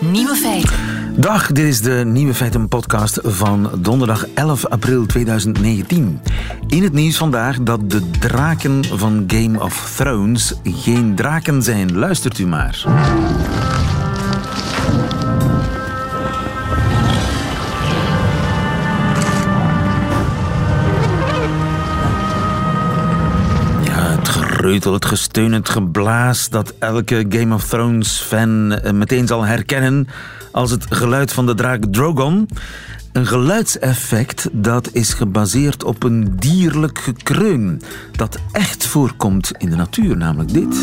Nieuwe feiten. Dag, dit is de Nieuwe Feiten podcast van donderdag 11 april 2019. In het nieuws vandaag dat de draken van Game of Thrones geen draken zijn. Luistert u maar. Het gesteun, het geblaas dat elke Game of Thrones fan eh, meteen zal herkennen als het geluid van de draak Drogon. Een geluidseffect dat is gebaseerd op een dierlijk gekreun dat echt voorkomt in de natuur, namelijk dit.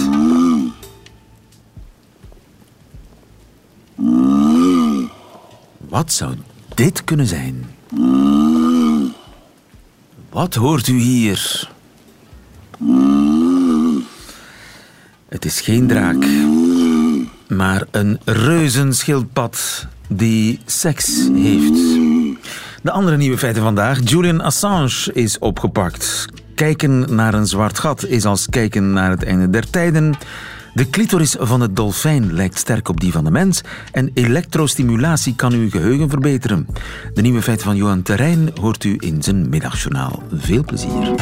Wat zou dit kunnen zijn? Wat hoort u hier? Het is geen draak, maar een reuzenschildpad die seks heeft. De andere nieuwe feiten vandaag. Julian Assange is opgepakt. Kijken naar een zwart gat is als kijken naar het einde der tijden. De clitoris van het dolfijn lijkt sterk op die van de mens en elektrostimulatie kan uw geheugen verbeteren. De nieuwe feiten van Johan Terrein hoort u in zijn middagjournaal. Veel plezier.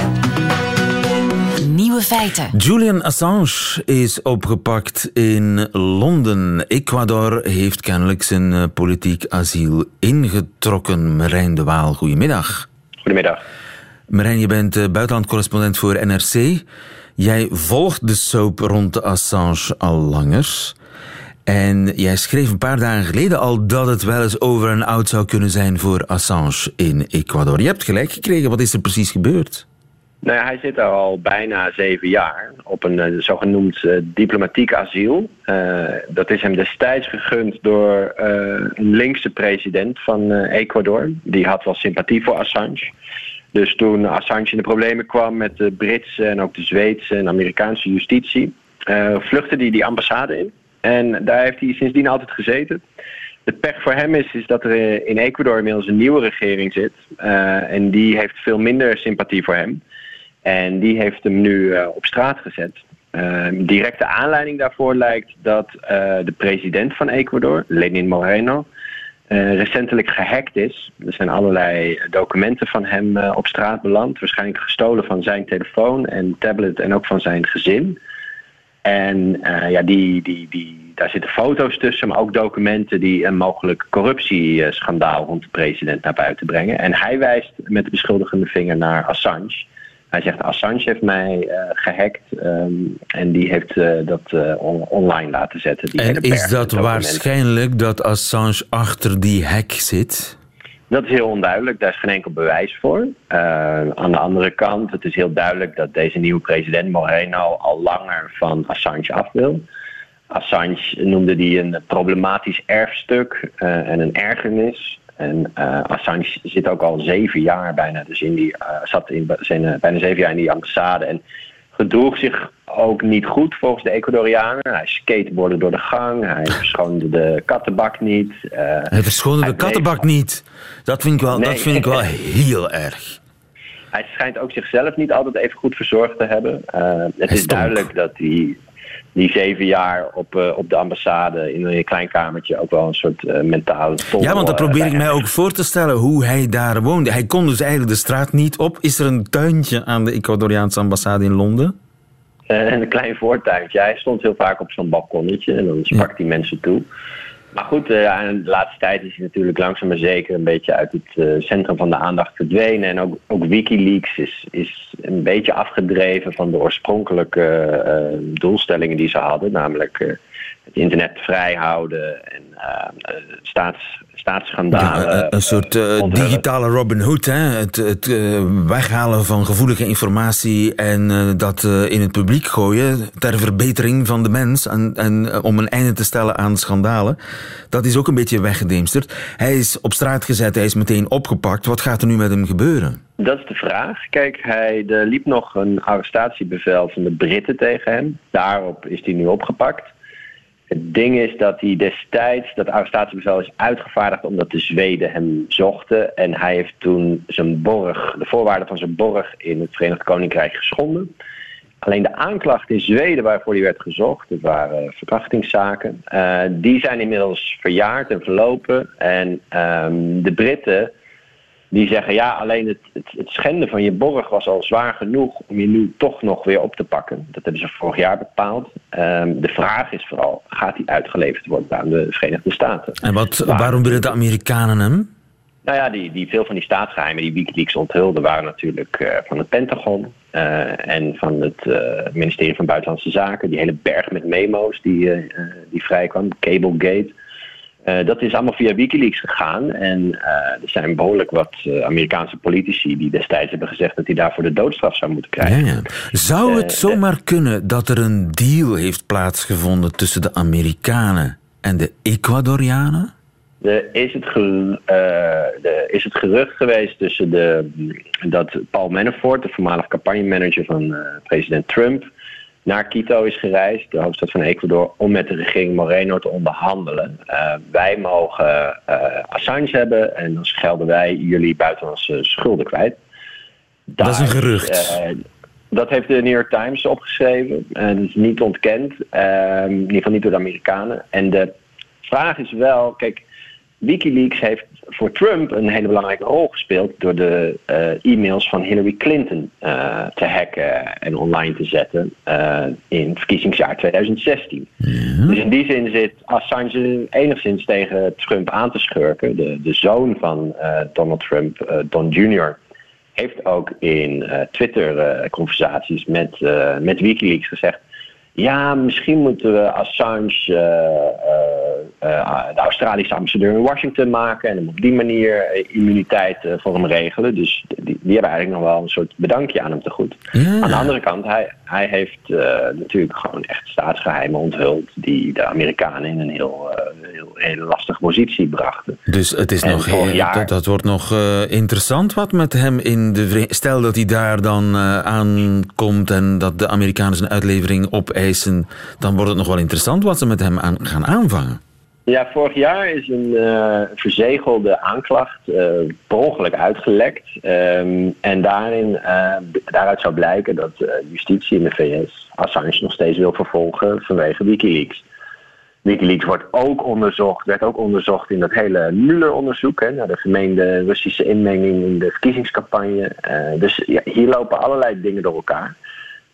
Nieuwe feiten. Julian Assange is opgepakt in Londen. Ecuador heeft kennelijk zijn eh, politiek asiel ingetrokken. Marijn de Waal, goedemiddag. Goedemiddag. Marijn, je bent eh, buitenlandcorrespondent voor NRC. Jij volgt de soap rond de Assange al langer. En jij schreef een paar dagen geleden al dat het wel eens over en oud zou kunnen zijn voor Assange in Ecuador. Je hebt gelijk gekregen. Wat is er precies gebeurd? Nou ja, hij zit daar al bijna zeven jaar op een uh, zogenoemd uh, diplomatiek asiel. Uh, dat is hem destijds gegund door een linkse president van Ecuador. Die had wel sympathie voor Assange. Dus toen Assange in de problemen kwam met de Britse en ook de Zweedse en Amerikaanse justitie, vluchtte hij die ambassade in. En daar heeft hij sindsdien altijd gezeten. Het pech voor hem is, is dat er in Ecuador inmiddels een nieuwe regering zit. en die heeft veel minder sympathie voor hem. En die heeft hem nu uh, op straat gezet. Uh, directe aanleiding daarvoor lijkt dat uh, de president van Ecuador, Lenin Moreno, recentelijk gehackt is. Er zijn allerlei documenten van hem op straat beland. Waarschijnlijk gestolen van zijn telefoon en tablet en ook van zijn gezin. En ja, die, die, die, daar zitten foto's tussen, maar ook documenten die een mogelijk corruptieschandaal rond de president naar buiten brengen. En hij wijst met de beschuldigende vinger naar Assange. Hij zegt Assange heeft mij uh, gehackt um, en die heeft uh, dat on online laten zetten. Die en is dat waarschijnlijk dat Assange achter die hack zit? Dat is heel onduidelijk, daar is geen enkel bewijs voor. aan de andere kant, het is heel duidelijk dat deze nieuwe president Moreno al langer van Assange af wil. Assange noemde die een problematisch erfstuk en een ergernis. En uh, Assange zit ook al zeven jaar bijna, dus in die, uh, zat in zijn, uh, bijna zeven jaar in die ambassade. En gedroeg zich ook niet goed volgens de Ecuadorianen. Hij skateboardde door de gang, hij verschoonde de kattenbak niet. hij verschoonde de kattenbak niet. Dat vind ik wel, nee. dat vind ik wel heel erg. Hij schijnt ook zichzelf niet altijd even goed verzorgd te hebben. het is duidelijk dat hij die zeven jaar op, uh, op de ambassade in een klein kamertje ook wel een soort uh, mentale tol. Ja, want dat probeer uh, ik mij ook voor te stellen hoe hij daar woonde. Hij kon dus eigenlijk de straat niet op. Is er een tuintje aan de Ecuadoriaanse ambassade in Londen? een klein voortuintje. Hij stond heel vaak op zo'n balkonnetje en dan sprak hij mensen toe. Maar goed, uh, de laatste tijd is hij natuurlijk langzaam maar zeker een beetje uit het uh, centrum van de aandacht verdwenen. En ook, ook Wikileaks is, is een beetje afgedreven van de oorspronkelijke uh, doelstellingen die ze hadden. Namelijk het internet vrijhouden en staats, staatsschandalen. Ja, een soort digitale Robin Hood, hè? het, het weghalen van gevoelige informatie en dat in het publiek gooien ter verbetering van de mens en, en om een einde te stellen aan schandalen. Dat is ook een beetje weggedemsterd. Hij is op straat gezet, hij is meteen opgepakt. Wat gaat er nu met hem gebeuren? Dat is de vraag. Kijk, hij, er liep nog een arrestatiebevel van de Britten tegen hem. Daarop is hij nu opgepakt. Het ding is dat hij destijds, dat arrestatiebevel is uitgevaardigd omdat de Zweden hem zochten. En hij heeft toen zijn borg, de voorwaarden van zijn borg in het Verenigd Koninkrijk geschonden. Alleen de aanklacht in Zweden waarvoor die werd gezocht, het waren verkrachtingszaken, uh, die zijn inmiddels verjaard en verlopen. En um, de Britten die zeggen ja, alleen het, het, het, schenden van je borg was al zwaar genoeg om je nu toch nog weer op te pakken. Dat hebben ze vorig jaar bepaald. Um, de vraag is vooral, gaat die uitgeleverd worden aan de Verenigde Staten? En wat, waarom willen de Amerikanen hem? Nou ja, die, die, veel van die staatsgeheimen die Wikileaks onthulden waren natuurlijk uh, van het Pentagon uh, en van het uh, ministerie van Buitenlandse Zaken. Die hele berg met memo's die, die vrijkwam, Cablegate. Uh, dat is allemaal via Wikileaks gegaan. En uh, er zijn behoorlijk wat uh, Amerikaanse politici die destijds hebben gezegd dat hij daarvoor de doodstraf zou moeten krijgen. Ja, ja. Zou het zomaar kunnen dat er een deal heeft plaatsgevonden tussen de Amerikanen en de Ecuadorianen? Er is het, is het gerucht geweest tussen de, dat Paul Manafort, de voormalig campagnemanager van president Trump, naar Quito is gereisd, de hoofdstad van Ecuador, om met de regering Moreno te onderhandelen. Uh, wij mogen uh, Assange hebben en dan schelden wij jullie buitenlandse schulden kwijt. Daar, dat is een gerucht. Uh, dat heeft de New York Times opgeschreven en is niet ontkend, in ieder geval niet door de Amerikanen. En de vraag is wel, kijk, Wikileaks heeft voor Trump een hele belangrijke rol gespeeld door de uh, e-mails van Hillary Clinton uh, te hacken en online te zetten uh, in het verkiezingsjaar 2016. Ja. Dus in die zin zit Assange enigszins tegen Trump aan te schurken. De, de zoon van Donald Trump, Don Jr., heeft ook in Twitter-conversaties met, met Wikileaks gezegd ja, misschien moeten we Assange uh, uh, de Australische ambassadeur in Washington maken en hem op die manier immuniteit voor hem regelen. Dus die, die, hebben eigenlijk nog wel een soort bedankje aan hem te goed. Ja. Aan de andere kant, hij, hij heeft natuurlijk gewoon echt staatsgeheimen onthuld die de Amerikanen in een heel, heel, hele lastige positie brachten. Dus het is nog heel, jaar... dat, dat, wordt nog interessant wat met hem in de Stel dat hij daar dan aankomt en dat de Amerikanen zijn uitlevering op dan wordt het nog wel interessant wat ze met hem aan, gaan aanvangen. Ja, vorig jaar is een uh, verzegelde aanklacht uh, per ongeluk uitgelekt. Um, en daarin, uh, daaruit zou blijken dat justitie in de VS Assange nog steeds wil vervolgen vanwege Wikileaks. Wikileaks wordt ook onderzocht, werd ook onderzocht in dat hele Mueller-onderzoek naar de vermeende Russische inmenging in de verkiezingscampagne. dus ja, hier lopen allerlei dingen door elkaar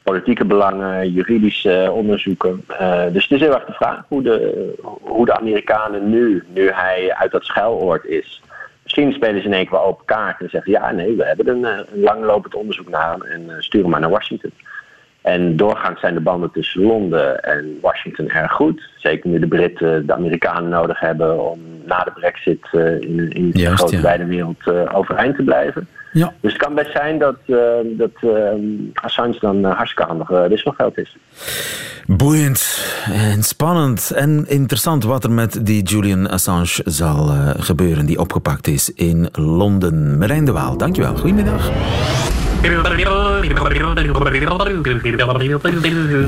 politieke belangen, juridische onderzoeken. Uh, dus het is heel erg de vraag hoe de, hoe de Amerikanen nu, nu hij uit dat schuiloord is. Misschien spelen ze in één keer wel open kaart en zeggen: ja, nee, we hebben een, een langlopend onderzoek naar hem en sturen maar naar Washington. En doorgaans zijn de banden tussen Londen en Washington erg goed. Zeker nu de Britten de Amerikanen nodig hebben om na de brexit uh, in, in de grote ja. wijde wereld overeind te blijven. Ja. Dus het kan best zijn dat, uh, dat Assange dan hartstikke handig wisselgeld is. Boeiend en spannend en interessant wat er met die Julian Assange zal gebeuren, die opgepakt is in Londen. Marijn de Waal, dankjewel. Goedemiddag.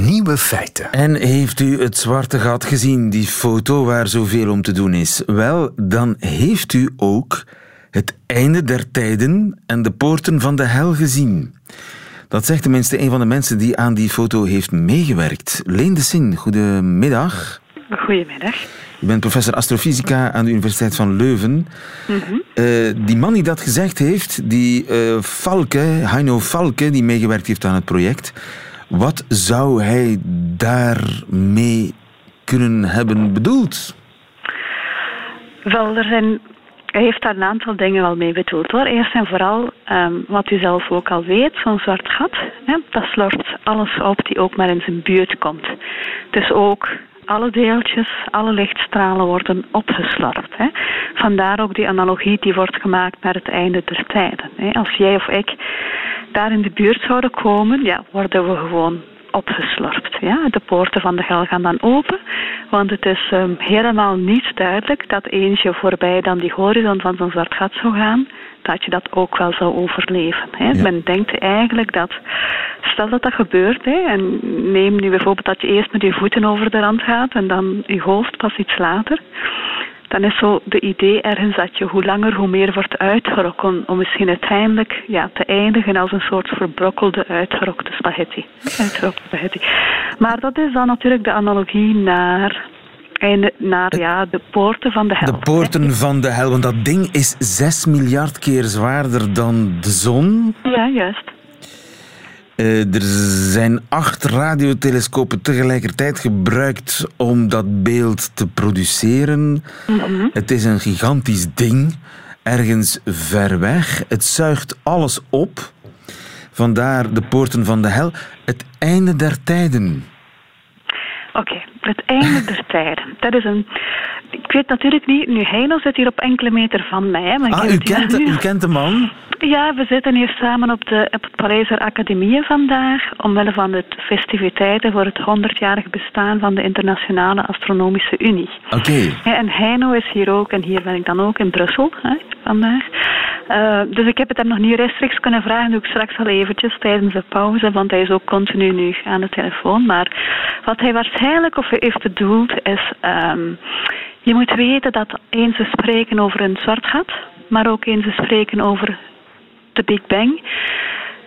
Nieuwe feiten. En heeft u het zwarte gat gezien, die foto waar zoveel om te doen is? Wel, dan heeft u ook het einde der tijden en de poorten van de hel gezien. Dat zegt tenminste een van de mensen die aan die foto heeft meegewerkt. Leen de Sin, goedemiddag. Goedemiddag. U bent professor astrofysica aan de Universiteit van Leuven. Mm -hmm. uh, die man die dat gezegd heeft, die uh, Falke, Heino Falke, die meegewerkt heeft aan het project, wat zou hij daarmee kunnen hebben bedoeld? Wel, er zijn hij heeft daar een aantal dingen wel mee bedoeld hoor. Eerst en vooral, um, wat u zelf ook al weet, zo'n zwart gat, hè, dat slort alles op die ook maar in zijn buurt komt. Dus ook alle deeltjes, alle lichtstralen worden opgeslorpt. Hè. Vandaar ook die analogie die wordt gemaakt naar het einde der tijden. Hè. Als jij of ik daar in de buurt zouden komen, ja, worden we gewoon opgeslorpt. Ja? De poorten van de hel gaan dan open, want het is um, helemaal niet duidelijk dat eens je voorbij dan die horizon van zo'n zwart gat zou gaan, dat je dat ook wel zou overleven. Hè? Ja. Men denkt eigenlijk dat, stel dat dat gebeurt, hè, en neem nu bijvoorbeeld dat je eerst met je voeten over de rand gaat en dan je hoofd pas iets later, dan is zo de idee ergens dat je hoe langer hoe meer wordt uitgerokken om misschien uiteindelijk ja, te eindigen als een soort verbrokkelde uitgerokte spaghetti. Uitgerokte spaghetti. Maar dat is dan natuurlijk de analogie naar en naar ja, de poorten van de hel. De poorten van de hel, want dat ding is 6 miljard keer zwaarder dan de zon. Ja, juist. Uh, er zijn acht radiotelescopen tegelijkertijd gebruikt om dat beeld te produceren. Mm -hmm. Het is een gigantisch ding, ergens ver weg. Het zuigt alles op. Vandaar de poorten van de hel. Het einde der tijden. Oké, het einde der tijden. Dat is een. Ik weet natuurlijk niet, nu Heino zit hier op enkele meter van mij. Maar ah, u kent, de, u kent de man? Ja, we zitten hier samen op, de, op het Parijzer Academie vandaag. Omwille van de festiviteiten voor het 100-jarig bestaan van de Internationale Astronomische Unie. Oké. Ja, en Heino is hier ook, en hier ben ik dan ook in Brussel hè, vandaag. Uh, dus ik heb het hem nog niet rechtstreeks kunnen vragen, doe ik straks al eventjes tijdens de pauze, want hij is ook continu nu aan de telefoon. Maar wat hij waarschijnlijk of heeft bedoeld is, um, je moet weten dat eens we spreken over een zwart gat, maar ook eens we spreken over de Big Bang,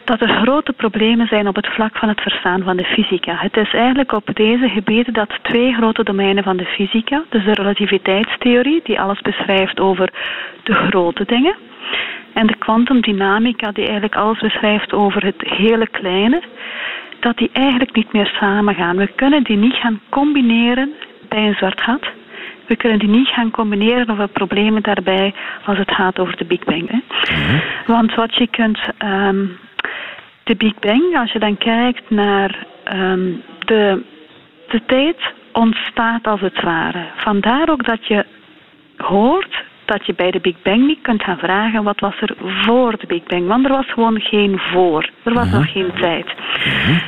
dat er grote problemen zijn op het vlak van het verstaan van de fysica. Het is eigenlijk op deze gebieden dat twee grote domeinen van de fysica, dus de relativiteitstheorie, die alles beschrijft over de grote dingen, en de kwantumdynamica, die eigenlijk alles beschrijft over het hele kleine, dat die eigenlijk niet meer samengaan. We kunnen die niet gaan combineren bij een zwart gat. We kunnen die niet gaan combineren of we problemen daarbij als het gaat over de Big Bang. Hè. Mhm. Want wat je kunt. Um, de Big Bang, als je dan kijkt naar um, de, de tijd, ontstaat als het ware. Vandaar ook dat je hoort dat je bij de Big Bang niet kunt gaan vragen wat was er voor de Big Bang. Want er was gewoon geen voor. Er was nog geen tijd.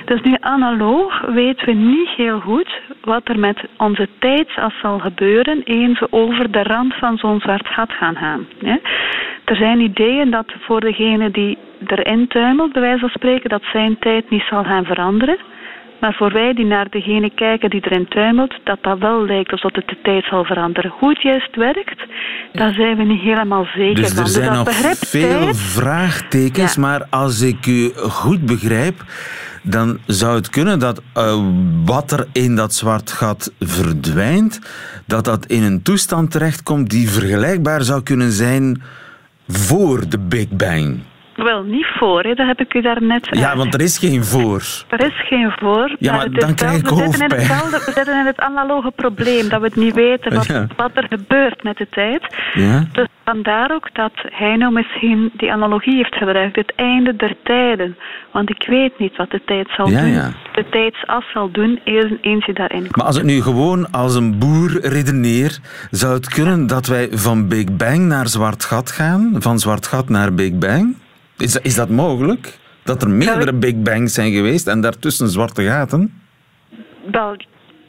Dus nu analoog weten we niet heel goed wat er met onze tijdsas zal gebeuren eens we over de rand van zo'n zwart gat gaan gaan. Er zijn ideeën dat voor degene die erin tuimelt, bij wijze van spreken, dat zijn tijd niet zal gaan veranderen. Maar voor wij die naar degene kijken die erin tuimelt, dat dat wel lijkt alsof het de tijd zal veranderen. Hoe het juist werkt, daar zijn we niet helemaal zeker dus van. Er zijn nog veel vraagtekens, maar als ik u goed begrijp, dan zou het kunnen dat uh, wat er in dat zwart gat verdwijnt, dat dat in een toestand terechtkomt die vergelijkbaar zou kunnen zijn voor de Big Bang. Wel, niet voor, hè. dat heb ik u daarnet... Ja, want er is geen voor. Er is geen voor. Ja, maar, dan krijg ik hoofdpijn. We zitten, we zitten in het analoge probleem, dat we het niet weten wat, wat er gebeurt met de tijd. Ja. Dus vandaar ook dat hij nou misschien die analogie heeft gebruikt, het einde der tijden. Want ik weet niet wat de tijd zal ja, doen. Ja. De tijdsas zal doen, eens je daarin komt. Maar als ik nu gewoon als een boer redeneer, zou het kunnen dat wij van Big Bang naar Zwart Gat gaan? Van Zwart Gat naar Big Bang? Is, is dat mogelijk? Dat er meerdere Big Bangs zijn geweest en daartussen zwarte gaten? Wel,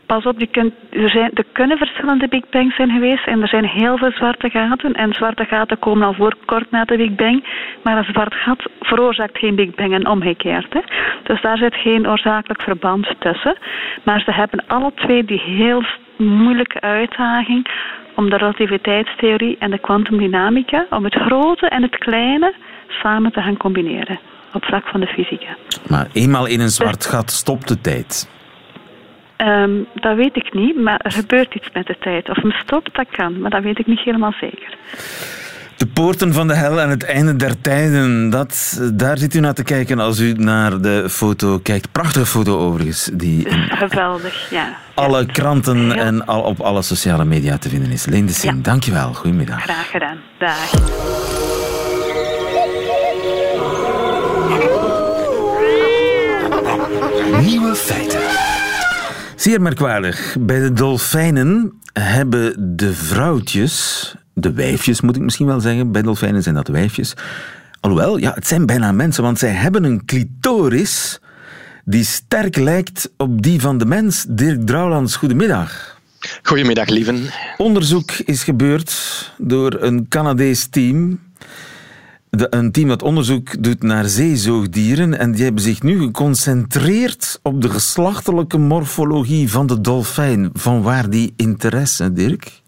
pas op, je kunt, er, zijn, er kunnen verschillende Big Bangs zijn geweest en er zijn heel veel zwarte gaten. En zwarte gaten komen al voor kort na de Big Bang. Maar een zwart gat veroorzaakt geen Big Bang en omgekeerd. Hè. Dus daar zit geen oorzakelijk verband tussen. Maar ze hebben alle twee die heel moeilijke uitdaging om de relativiteitstheorie en de kwantumdynamica, om het grote en het kleine samen te gaan combineren op vlak van de fysica. Maar eenmaal in een zwart gat stopt de tijd. Um, dat weet ik niet, maar er gebeurt iets met de tijd. Of hem stopt, dat kan, maar dat weet ik niet helemaal zeker. De poorten van de hel en het einde der tijden, dat, daar zit u naar te kijken als u naar de foto kijkt. Prachtige foto overigens. Die Geweldig, ja. Alle kranten en al, op alle sociale media te vinden is. Leen de ja. dankjewel. Goedemiddag. Graag gedaan. Dag. Feiten. Zeer merkwaardig. Bij de dolfijnen hebben de vrouwtjes, de wijfjes moet ik misschien wel zeggen, bij dolfijnen zijn dat wijfjes. Alhoewel, ja, het zijn bijna mensen, want zij hebben een clitoris die sterk lijkt op die van de mens. Dirk Drouwlands, goedemiddag. Goedemiddag, lieven. Onderzoek is gebeurd door een Canadees team de, een team dat onderzoek doet naar zeezoogdieren en die hebben zich nu geconcentreerd op de geslachtelijke morfologie van de dolfijn. Van waar die interesse, Dirk?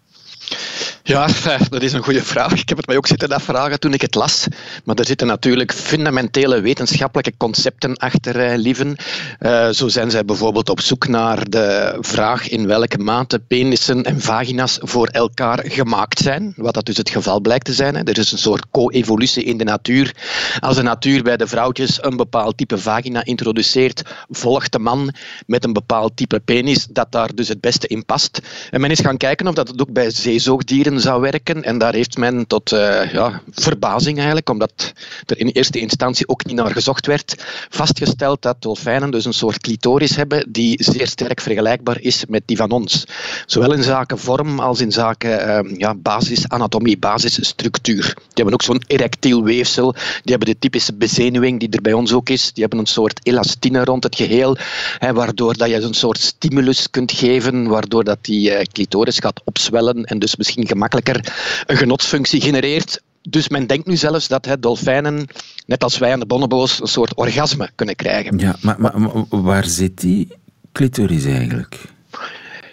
Ja, dat is een goede vraag. Ik heb het mij ook zitten afvragen toen ik het las. Maar er zitten natuurlijk fundamentele wetenschappelijke concepten achter, eh, lieven. Uh, zo zijn zij bijvoorbeeld op zoek naar de vraag in welke mate penissen en vagina's voor elkaar gemaakt zijn. Wat dat dus het geval blijkt te zijn. Hè. Er is een soort co-evolutie in de natuur. Als de natuur bij de vrouwtjes een bepaald type vagina introduceert, volgt de man met een bepaald type penis dat daar dus het beste in past. En men is gaan kijken of dat het ook bij zeezoogdieren zou werken. En daar heeft men tot uh, ja, verbazing eigenlijk, omdat er in eerste instantie ook niet naar gezocht werd, vastgesteld dat dolfijnen dus een soort clitoris hebben die zeer sterk vergelijkbaar is met die van ons. Zowel in zaken vorm als in zaken uh, ja, basisanatomie, basisstructuur. Die hebben ook zo'n erectiel weefsel, die hebben de typische bezenuwing die er bij ons ook is, die hebben een soort elastine rond het geheel, hè, waardoor dat je een soort stimulus kunt geven, waardoor dat die uh, clitoris gaat opzwellen en dus misschien gemakkelijker een genotsfunctie genereert. Dus men denkt nu zelfs dat hè, dolfijnen, net als wij aan de bonobo's, een soort orgasme kunnen krijgen. Ja, maar, maar, maar waar zit die clitoris eigenlijk?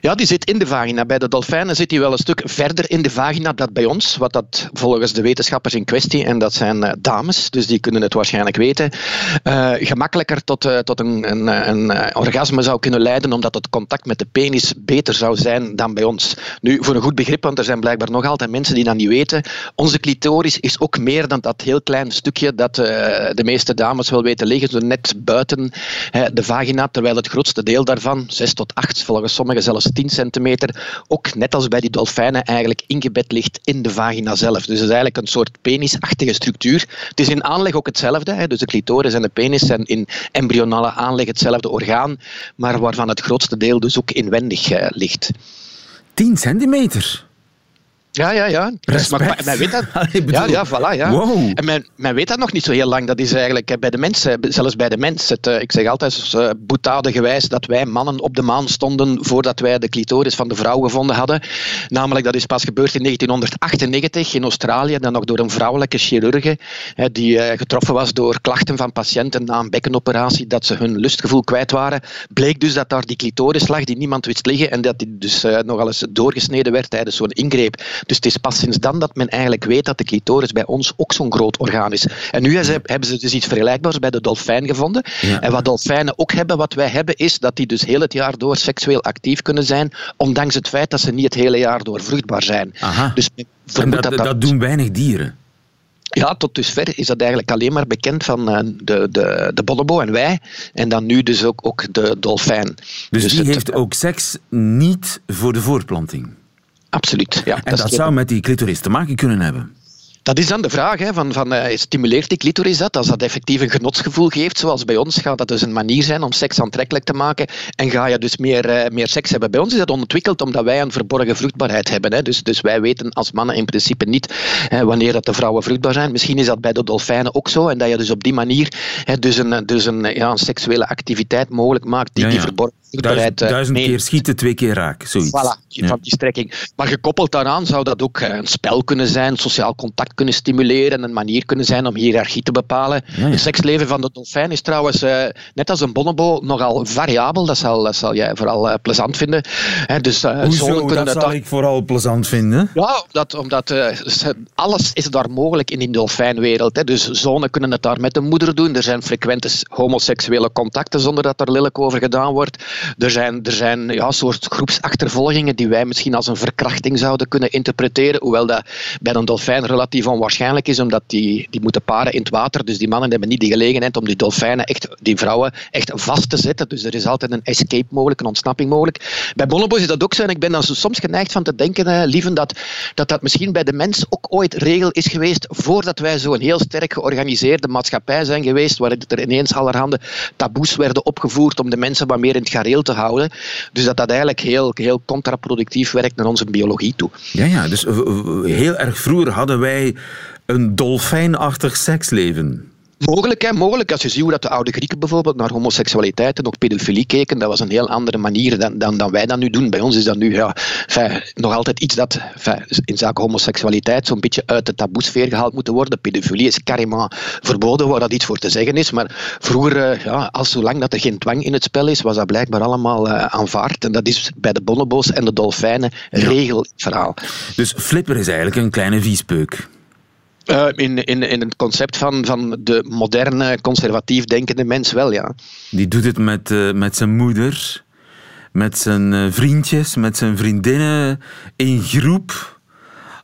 Ja, die zit in de vagina. Bij de dolfijnen zit hij wel een stuk verder in de vagina dan bij ons. Wat dat volgens de wetenschappers in kwestie, en dat zijn uh, dames, dus die kunnen het waarschijnlijk weten, uh, gemakkelijker tot, uh, tot een, een, een orgasme zou kunnen leiden, omdat het contact met de penis beter zou zijn dan bij ons. Nu, voor een goed begrip, want er zijn blijkbaar nog altijd mensen die dat niet weten, onze clitoris is ook meer dan dat heel klein stukje dat de meeste dames wel weten liggen, zo net buiten de vagina, terwijl het grootste deel daarvan, 6 tot 8, volgens sommigen zelfs 10 centimeter, ook net als bij die dolfijnen eigenlijk ingebed ligt in de vagina zelf. Dus het is eigenlijk een soort penisachtige structuur. Het is in aanleg ook hetzelfde, hè. dus de clitoris en de penis zijn in embryonale aanleg hetzelfde orgaan, maar waarvan het grootste deel dus ook inwendig uh, ligt. 10 centimeter? Ja, ja, ja. Dus, maar, men weet dat. Ja, ja, voilà. Ja. Wow. En men, men weet dat nog niet zo heel lang. Dat is eigenlijk bij de mensen, zelfs bij de mens. Het, ik zeg altijd, uh, boetade gewijs, dat wij mannen op de maan stonden voordat wij de clitoris van de vrouw gevonden hadden. Namelijk, dat is pas gebeurd in 1998 in Australië, dan nog door een vrouwelijke chirurge die uh, getroffen was door klachten van patiënten na een bekkenoperatie, dat ze hun lustgevoel kwijt waren. Bleek dus dat daar die clitoris lag die niemand wist liggen en dat die dus uh, nogal eens doorgesneden werd tijdens zo'n ingreep. Dus het is pas sinds dan dat men eigenlijk weet dat de clitoris bij ons ook zo'n groot orgaan is. En nu hebben ze dus iets vergelijkbaars bij de dolfijn gevonden. En wat dolfijnen ook hebben, wat wij hebben, is dat die dus heel het jaar door seksueel actief kunnen zijn, ondanks het feit dat ze niet het hele jaar door vruchtbaar zijn. Aha. Dus en dat, dat, dat doen weinig dieren. Ja, tot dusver is dat eigenlijk alleen maar bekend van uh, de, de, de bonobo en wij. En dan nu dus ook, ook de dolfijn. Dus, dus die het, heeft ook seks niet voor de voortplanting? Absoluut, ja. En dat, dat zou met die clitoris te maken kunnen hebben? Dat is dan de vraag, hè, van, van, uh, stimuleert die clitoris dat? Als dat effectief een genotsgevoel geeft, zoals bij ons, gaat dat dus een manier zijn om seks aantrekkelijk te maken en ga je dus meer, uh, meer seks hebben. Bij ons is dat ontwikkeld omdat wij een verborgen vruchtbaarheid hebben. Hè. Dus, dus wij weten als mannen in principe niet hè, wanneer dat de vrouwen vruchtbaar zijn. Misschien is dat bij de dolfijnen ook zo en dat je dus op die manier hè, dus een, dus een, ja, een seksuele activiteit mogelijk maakt die ja, ja. die verborgen vruchtbaarheid... Duizend, duizend keer schieten, twee keer raak, zoiets. Voilà, van die strekking. Maar gekoppeld daaraan zou dat ook een spel kunnen zijn, sociaal contact kunnen stimuleren, een manier kunnen zijn om hiërarchie te bepalen. Ja, ja. Het seksleven van de dolfijn is trouwens, uh, net als een bonobo, nogal variabel. Dat zal, dat zal jij vooral uh, plezant vinden. He, dus, uh, Hoezo, dat zal ik vooral plezant vinden? Ja, dat, omdat alles is daar mogelijk in die dolfijnwereld. Hè. Dus zonen kunnen het daar met de moeder doen. Er zijn frequente homoseksuele contacten zonder dat er lelijk over gedaan wordt. Er zijn, er zijn ja, soort groepsachtervolgingen die wij misschien als een verkrachting zouden kunnen interpreteren, hoewel dat bij een dolfijn relatief onwaarschijnlijk is, omdat die, die moeten paren in het water. Dus die mannen hebben niet de gelegenheid om die dolfijnen, echt, die vrouwen, echt vast te zetten. Dus er is altijd een escape mogelijk, een ontsnapping mogelijk. Bij bonobos is dat ook zo. En ik ben dan soms geneigd van te denken, eh, lieven, dat, dat dat misschien bij de mens ook ooit regel is geweest, voordat wij zo'n heel sterk georganiseerde maatschappij zijn geweest, waar er ineens allerhande taboes werden opgevoerd om de mensen wat meer in het gareel te houden. Dus dat dat eigenlijk heel, heel contraproductief werkt naar onze biologie toe. Ja, ja, dus heel erg vroeger hadden wij een dolfijnachtig seksleven. Mogelijk, hè, mogelijk. Als je ziet hoe dat de oude Grieken bijvoorbeeld naar homoseksualiteit en ook pedofilie keken, dat was een heel andere manier dan, dan, dan wij dat nu doen. Bij ons is dat nu ja, fijn, nog altijd iets dat fijn, in zaken homoseksualiteit zo'n beetje uit de taboesfeer gehaald moet worden. Pedofilie is carrément verboden, waar dat iets voor te zeggen is. Maar vroeger, uh, ja, als zolang dat er geen dwang in het spel is, was dat blijkbaar allemaal uh, aanvaard. En dat is bij de bonobo's en de dolfijnen regelverhaal. Dus Flipper is eigenlijk een kleine viespeuk. Uh, in, in, in het concept van, van de moderne, conservatief denkende mens wel, ja. Die doet het met, uh, met zijn moeder, met zijn uh, vriendjes, met zijn vriendinnen, in groep.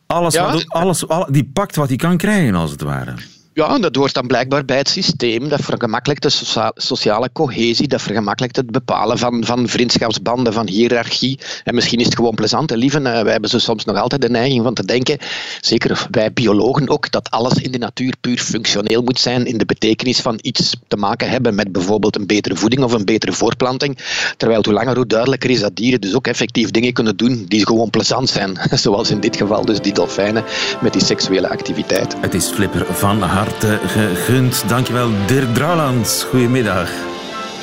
Alles, ja? wat, alles, al, die pakt wat hij kan krijgen, als het ware. Ja, dat hoort dan blijkbaar bij het systeem. Dat vergemakkelijkt de socia sociale cohesie, dat vergemakkelijkt het bepalen van, van vriendschapsbanden, van hiërarchie. En misschien is het gewoon plezant en lieve. wij hebben zo soms nog altijd de neiging van te denken, zeker wij biologen ook, dat alles in de natuur puur functioneel moet zijn in de betekenis van iets te maken hebben met bijvoorbeeld een betere voeding of een betere voorplanting. Terwijl hoe langer hoe duidelijker is dat dieren dus ook effectief dingen kunnen doen die gewoon plezant zijn. Zoals in dit geval dus die dolfijnen met die seksuele activiteit. Het is Flipper van Haar harte gegund. Dankjewel, Dirk Drouwlands. Goedemiddag.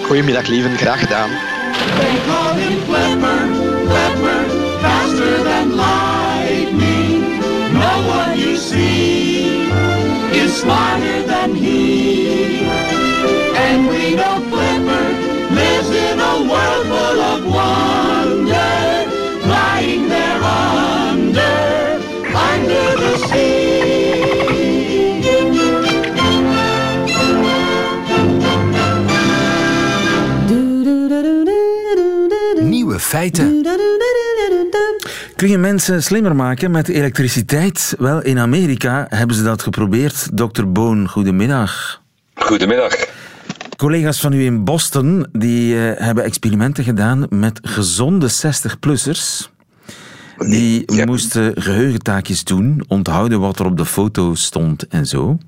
Goedemiddag, lieven. Graag gedaan. They call him Flipper, Flipper, faster than lightning. No one you see is smarter than he. And we know Flipper lives in a world full of wonder, lying there under, under the sea. Feiten. Kun je mensen slimmer maken met elektriciteit? Wel, in Amerika hebben ze dat geprobeerd. Dr. Boon, goedemiddag. Goedemiddag. Collega's van u in Boston die, uh, hebben experimenten gedaan met gezonde 60-plussers. Die ja. moesten geheugentaakjes doen, onthouden wat er op de foto stond en zo.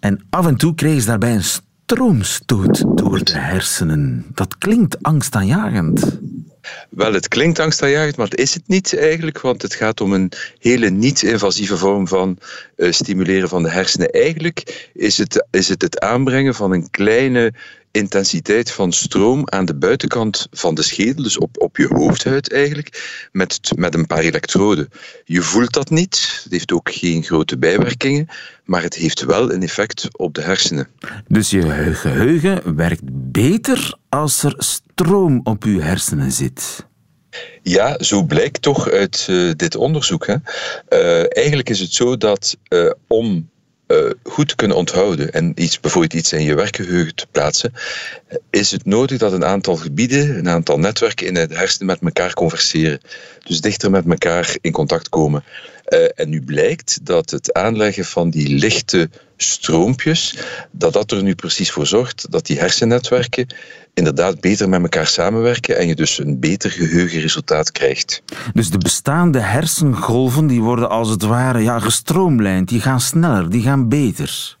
En af en toe kregen ze daarbij een stroomstoot door de hersenen. Dat klinkt angstaanjagend. Wel, het klinkt angstaanjagend, maar het is het niet eigenlijk, want het gaat om een hele niet-invasieve vorm van uh, stimuleren van de hersenen. Eigenlijk is het, is het het aanbrengen van een kleine intensiteit van stroom aan de buitenkant van de schedel, dus op, op je hoofdhuid eigenlijk, met, met een paar elektroden. Je voelt dat niet, het heeft ook geen grote bijwerkingen, maar het heeft wel een effect op de hersenen. Dus je geheugen werkt beter als er stroom op je hersenen zit? Ja, zo blijkt toch uit uh, dit onderzoek. Hè. Uh, eigenlijk is het zo dat uh, om uh, goed kunnen onthouden en iets, bijvoorbeeld iets in je werkgeheugen te plaatsen, is het nodig dat een aantal gebieden, een aantal netwerken in de hersenen met elkaar converseren. Dus dichter met elkaar in contact komen. Uh, en nu blijkt dat het aanleggen van die lichte stroompjes, dat dat er nu precies voor zorgt dat die hersennetwerken inderdaad beter met elkaar samenwerken en je dus een beter geheugenresultaat krijgt. Dus de bestaande hersengolven die worden als het ware ja, gestroomlijnd, die gaan sneller, die gaan beter.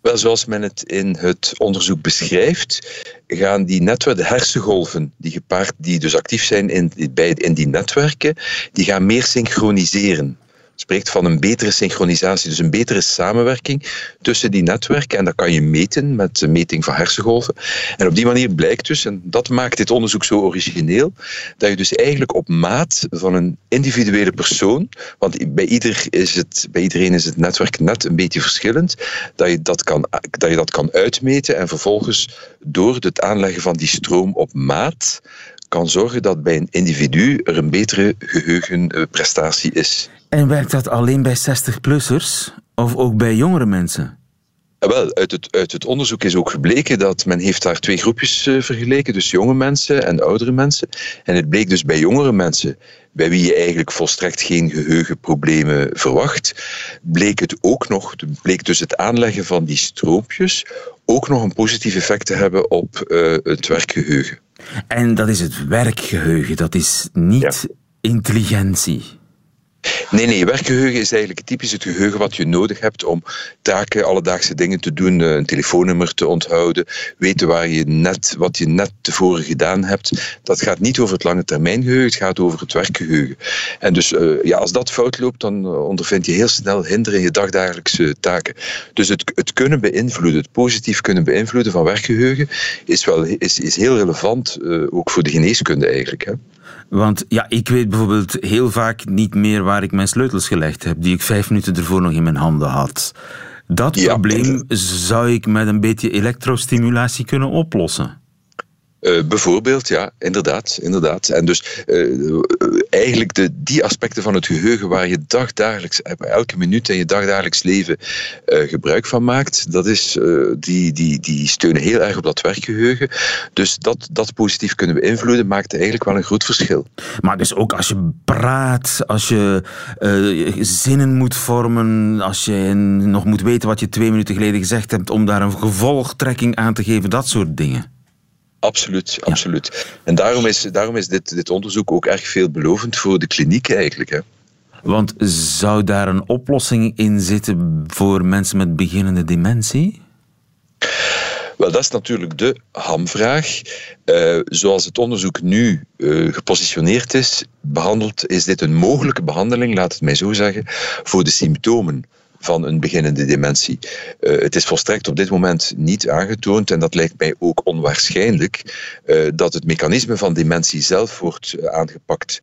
Wel, zoals men het in het onderzoek beschrijft, gaan die netwerken, de hersengolven die gepaard, die dus actief zijn in, bij, in die netwerken, die gaan meer synchroniseren spreekt van een betere synchronisatie, dus een betere samenwerking tussen die netwerken. En dat kan je meten met de meting van hersengolven. En op die manier blijkt dus, en dat maakt dit onderzoek zo origineel, dat je dus eigenlijk op maat van een individuele persoon, want bij, ieder is het, bij iedereen is het netwerk net een beetje verschillend, dat je dat kan, dat je dat kan uitmeten en vervolgens door het aanleggen van die stroom op maat kan zorgen dat bij een individu er een betere geheugenprestatie is. En werkt dat alleen bij 60-plussers of ook bij jongere mensen? Wel, uit het, uit het onderzoek is ook gebleken dat men heeft daar twee groepjes uh, vergeleken, dus jonge mensen en oudere mensen. En het bleek dus bij jongere mensen, bij wie je eigenlijk volstrekt geen geheugenproblemen verwacht, bleek het ook nog, bleek dus het aanleggen van die stroompjes ook nog een positief effect te hebben op uh, het werkgeheugen. En dat is het werkgeheugen, dat is niet ja. intelligentie. Nee, nee, werkgeheugen is eigenlijk typisch het geheugen wat je nodig hebt om taken, alledaagse dingen te doen, eh, een telefoonnummer te onthouden, weten waar je net, wat je net tevoren gedaan hebt. Dat gaat niet over het lange termijn geheugen, het gaat over het werkgeheugen. En dus uh, ja, als dat fout loopt, dan ondervind je heel snel hinder in je dagdagelijkse taken. Dus het, het kunnen beïnvloeden, het positief kunnen beïnvloeden van werkgeheugen, is, wel, is, is heel relevant, ook voor de geneeskunde eigenlijk. Hè. Want ja, ik weet bijvoorbeeld heel vaak niet meer waar ik mijn sleutels gelegd heb, die ik vijf minuten ervoor nog in mijn handen had. Dat ja. probleem zou ik met een beetje elektrostimulatie kunnen oplossen. Uh, bijvoorbeeld, ja, inderdaad. inderdaad. En dus uh, eigenlijk de, die aspecten van het geheugen waar je dagdagelijks, elke minuut in je dagdagelijks leven gebruik van maakt, dat is, die, die, die steunen heel erg op dat werkgeheugen. Dus dat, dat positief kunnen beïnvloeden maakt eigenlijk wel een groot verschil. Maar dus ook als je praat, als je zinnen moet vormen, als je nog moet weten wat je twee minuten geleden gezegd hebt, om daar een gevolgtrekking aan te geven, dat soort dingen. Absoluut, absoluut. En daarom is, daarom is dit, dit onderzoek ook erg veelbelovend voor de kliniek eigenlijk. Hè. Want zou daar een oplossing in zitten voor mensen met beginnende dementie? Wel, dat is natuurlijk de hamvraag. Uh, zoals het onderzoek nu uh, gepositioneerd is, behandeld, is dit een mogelijke behandeling, laat het mij zo zeggen, voor de symptomen van een beginnende dementie. Uh, het is volstrekt op dit moment niet aangetoond, en dat lijkt mij ook onwaarschijnlijk, uh, dat het mechanisme van dementie zelf wordt uh, aangepakt.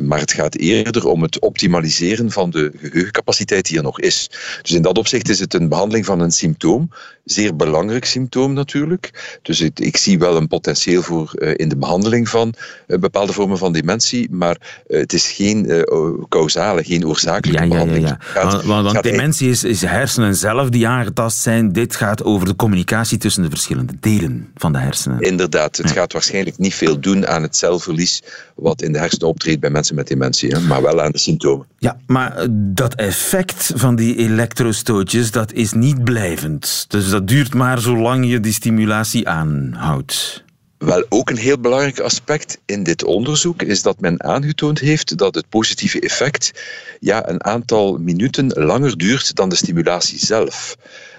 maar het gaat eerder om het optimaliseren van de geheugencapaciteit die er nog is. Dus in dat opzicht is het een behandeling van een symptoom, zeer belangrijk symptoom natuurlijk. Dus ik, ik zie wel een potentieel voor in de behandeling van bepaalde vormen van dementie, maar het is geen causale, geen oorzakelijke ja, ja, behandeling. Ja, ja. Want, want, want dementie is, is hersenen zelf die aangetast zijn. Dit gaat over de communicatie tussen de verschillende delen van de hersenen. Inderdaad, het gaat waarschijnlijk niet veel doen aan het celverlies wat in de hersenen optreedt bij mensen met dementie, maar wel aan de symptomen. Ja, maar dat effect van die elektrostootjes, dat is niet blijvend. Dus dat duurt maar zolang je die stimulatie aanhoudt. Wel, ook een heel belangrijk aspect in dit onderzoek is dat men aangetoond heeft dat het positieve effect ja, een aantal minuten langer duurt dan de stimulatie zelf.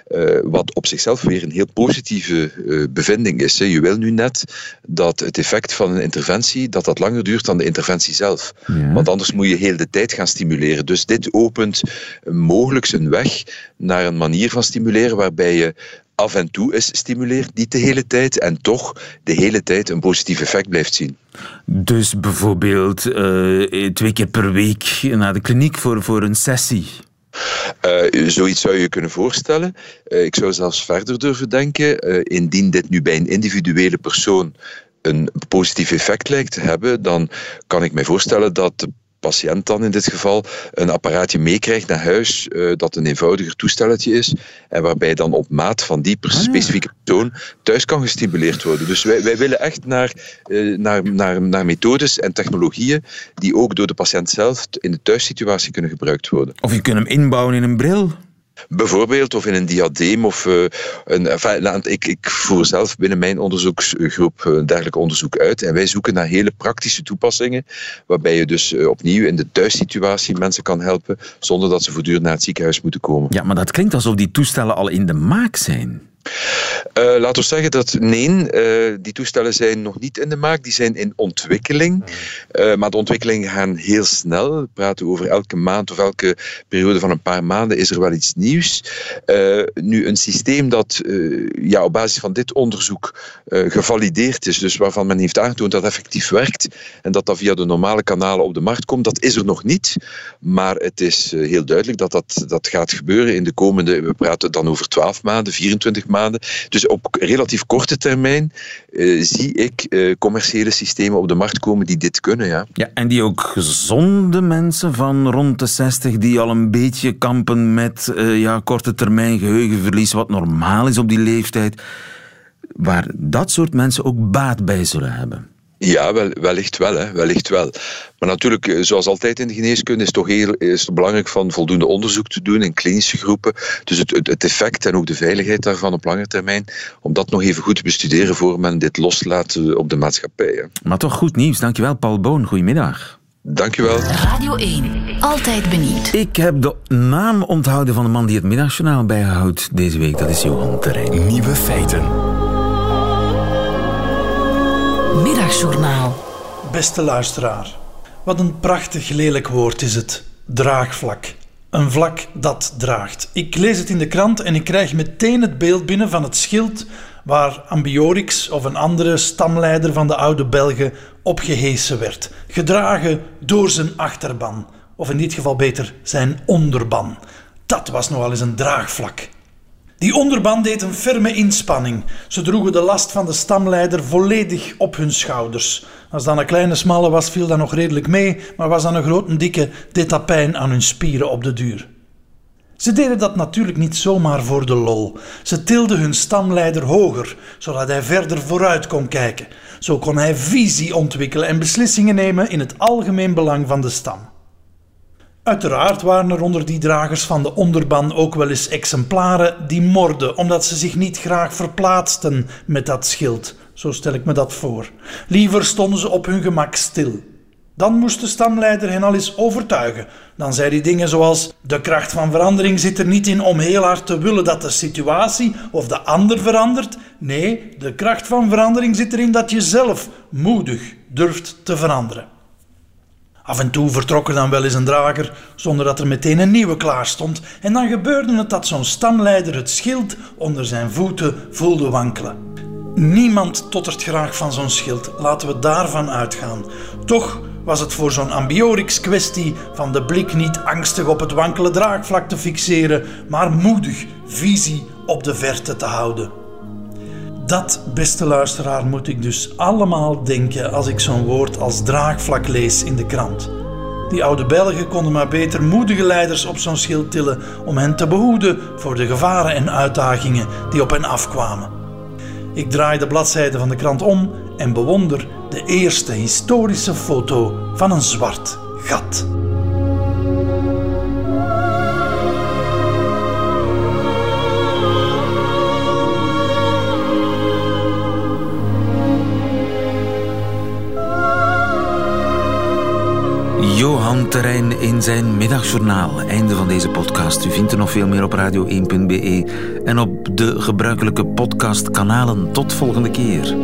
Uh, wat op zichzelf weer een heel positieve uh, bevinding is. Hè. Je wil nu net dat het effect van een interventie dat dat langer duurt dan de interventie zelf. Ja. Want anders moet je heel de tijd gaan stimuleren. Dus dit opent mogelijk een weg naar een manier van stimuleren waarbij je af en toe is stimuleert, niet de hele tijd, en toch de hele tijd een positief effect blijft zien. Dus bijvoorbeeld uh, twee keer per week naar de kliniek voor, voor een sessie? Uh, zoiets zou je kunnen voorstellen. Uh, ik zou zelfs verder durven denken. Indien dit nu bij een individuele persoon een positief effect lijkt te hebben, dan kan ik mij voorstellen dat de patiënt dan in dit geval een apparaatje meekrijgt naar huis uh, dat een eenvoudiger toestelletje is en waarbij dan op maat van die ah, specifieke persoon thuis kan gestimuleerd worden. Dus wij, wij willen echt naar, uh, naar, naar, naar methodes en technologieën die ook door de patiënt zelf in de thuissituatie kunnen gebruikt worden. Of je kunt hem inbouwen in een bril. Bijvoorbeeld, of in een diadeem. Of, uh, een, enfin, ik, ik voer zelf binnen mijn onderzoeksgroep een dergelijk onderzoek uit. En wij zoeken naar hele praktische toepassingen. Waarbij je dus uh, opnieuw in de thuissituatie mensen kan helpen. Zonder dat ze voortdurend naar het ziekenhuis moeten komen. Ja, maar dat klinkt alsof die toestellen al in de maak zijn. Uh, laten we zeggen dat nee, uh, die toestellen zijn nog niet in de maak, die zijn in ontwikkeling. Uh, maar de ontwikkelingen gaan heel snel. We praten over elke maand of elke periode van een paar maanden is er wel iets nieuws. nu, een systeem dat ja, op basis van dit onderzoek gevalideerd is, dus waarvan men heeft aangetoond dat effectief werkt en dat dat via de normale kanalen op de markt komt, dat is er nog niet. Maar het is heel duidelijk dat, dat dat gaat gebeuren in de komende, we praten dan over 12 maanden, 24 maanden Dus op relatief korte termijn uh, zie ik uh, commerciële systemen op de markt komen die dit kunnen. Ja. ja, en die ook gezonde mensen van rond de 60 die al een beetje kampen met uh, ja, korte termijn geheugenverlies, wat normaal is op die leeftijd, waar dat soort mensen ook baat bij zullen hebben. Ja, wel, wellicht wel, hè, wellicht wel. Maar natuurlijk, eh, zoals altijd in de geneeskunde, is het toch heel is het belangrijk van voldoende onderzoek te doen in klinische groepen. Dus het, het, effect en ook de veiligheid daarvan op lange termijn, om dat nog even goed te bestuderen voor men dit loslaat op de maatschappij. Hè. Maar toch goed nieuws. Dankjewel, Paul Boon. Goedemiddag. Dank u wel. Radio 1, altijd benieuwd. Ik heb de naam onthouden van de man die het middagjournaal bijhoudt deze week. Dat is Johan Terrein. Nieuwe feiten. Middagjournaal. Beste luisteraar, wat een prachtig lelijk woord is het. Draagvlak. Een vlak dat draagt. Ik lees het in de krant en ik krijg meteen het beeld binnen van het schild waar Ambiorix of een andere stamleider van de oude Belgen opgehesen werd, gedragen door zijn achterban, of in dit geval beter zijn onderban. Dat was nogal eens een draagvlak. Die onderban deed een ferme inspanning. Ze droegen de last van de stamleider volledig op hun schouders. Als dan een kleine smalle was, viel dat nog redelijk mee, maar was dan een grote dikke, deed dat pijn aan hun spieren op de duur. Ze deden dat natuurlijk niet zomaar voor de lol. Ze tilden hun stamleider hoger, zodat hij verder vooruit kon kijken. Zo kon hij visie ontwikkelen en beslissingen nemen in het algemeen belang van de stam. Uiteraard waren er onder die dragers van de onderban ook wel eens exemplaren die morden, omdat ze zich niet graag verplaatsten met dat schild. Zo stel ik me dat voor. Liever stonden ze op hun gemak stil. Dan moest de stamleider hen al eens overtuigen. Dan zei hij dingen zoals: De kracht van verandering zit er niet in om heel hard te willen dat de situatie of de ander verandert. Nee, de kracht van verandering zit erin dat je zelf moedig durft te veranderen. Af en toe vertrok er dan wel eens een drager zonder dat er meteen een nieuwe klaar stond. En dan gebeurde het dat zo'n stamleider het schild onder zijn voeten voelde wankelen. Niemand tottert graag van zo'n schild, laten we daarvan uitgaan. Toch was het voor zo'n ambiorix kwestie van de blik niet angstig op het wankele draagvlak te fixeren, maar moedig visie op de verte te houden. Dat, beste luisteraar, moet ik dus allemaal denken als ik zo'n woord als draagvlak lees in de krant. Die oude Belgen konden maar beter moedige leiders op zo'n schild tillen om hen te behoeden voor de gevaren en uitdagingen die op hen afkwamen. Ik draai de bladzijde van de krant om en bewonder de eerste historische foto van een zwart gat. Johan Terrein in zijn middagjournaal. Einde van deze podcast. U vindt er nog veel meer op radio1.be en op de gebruikelijke podcastkanalen. Tot volgende keer.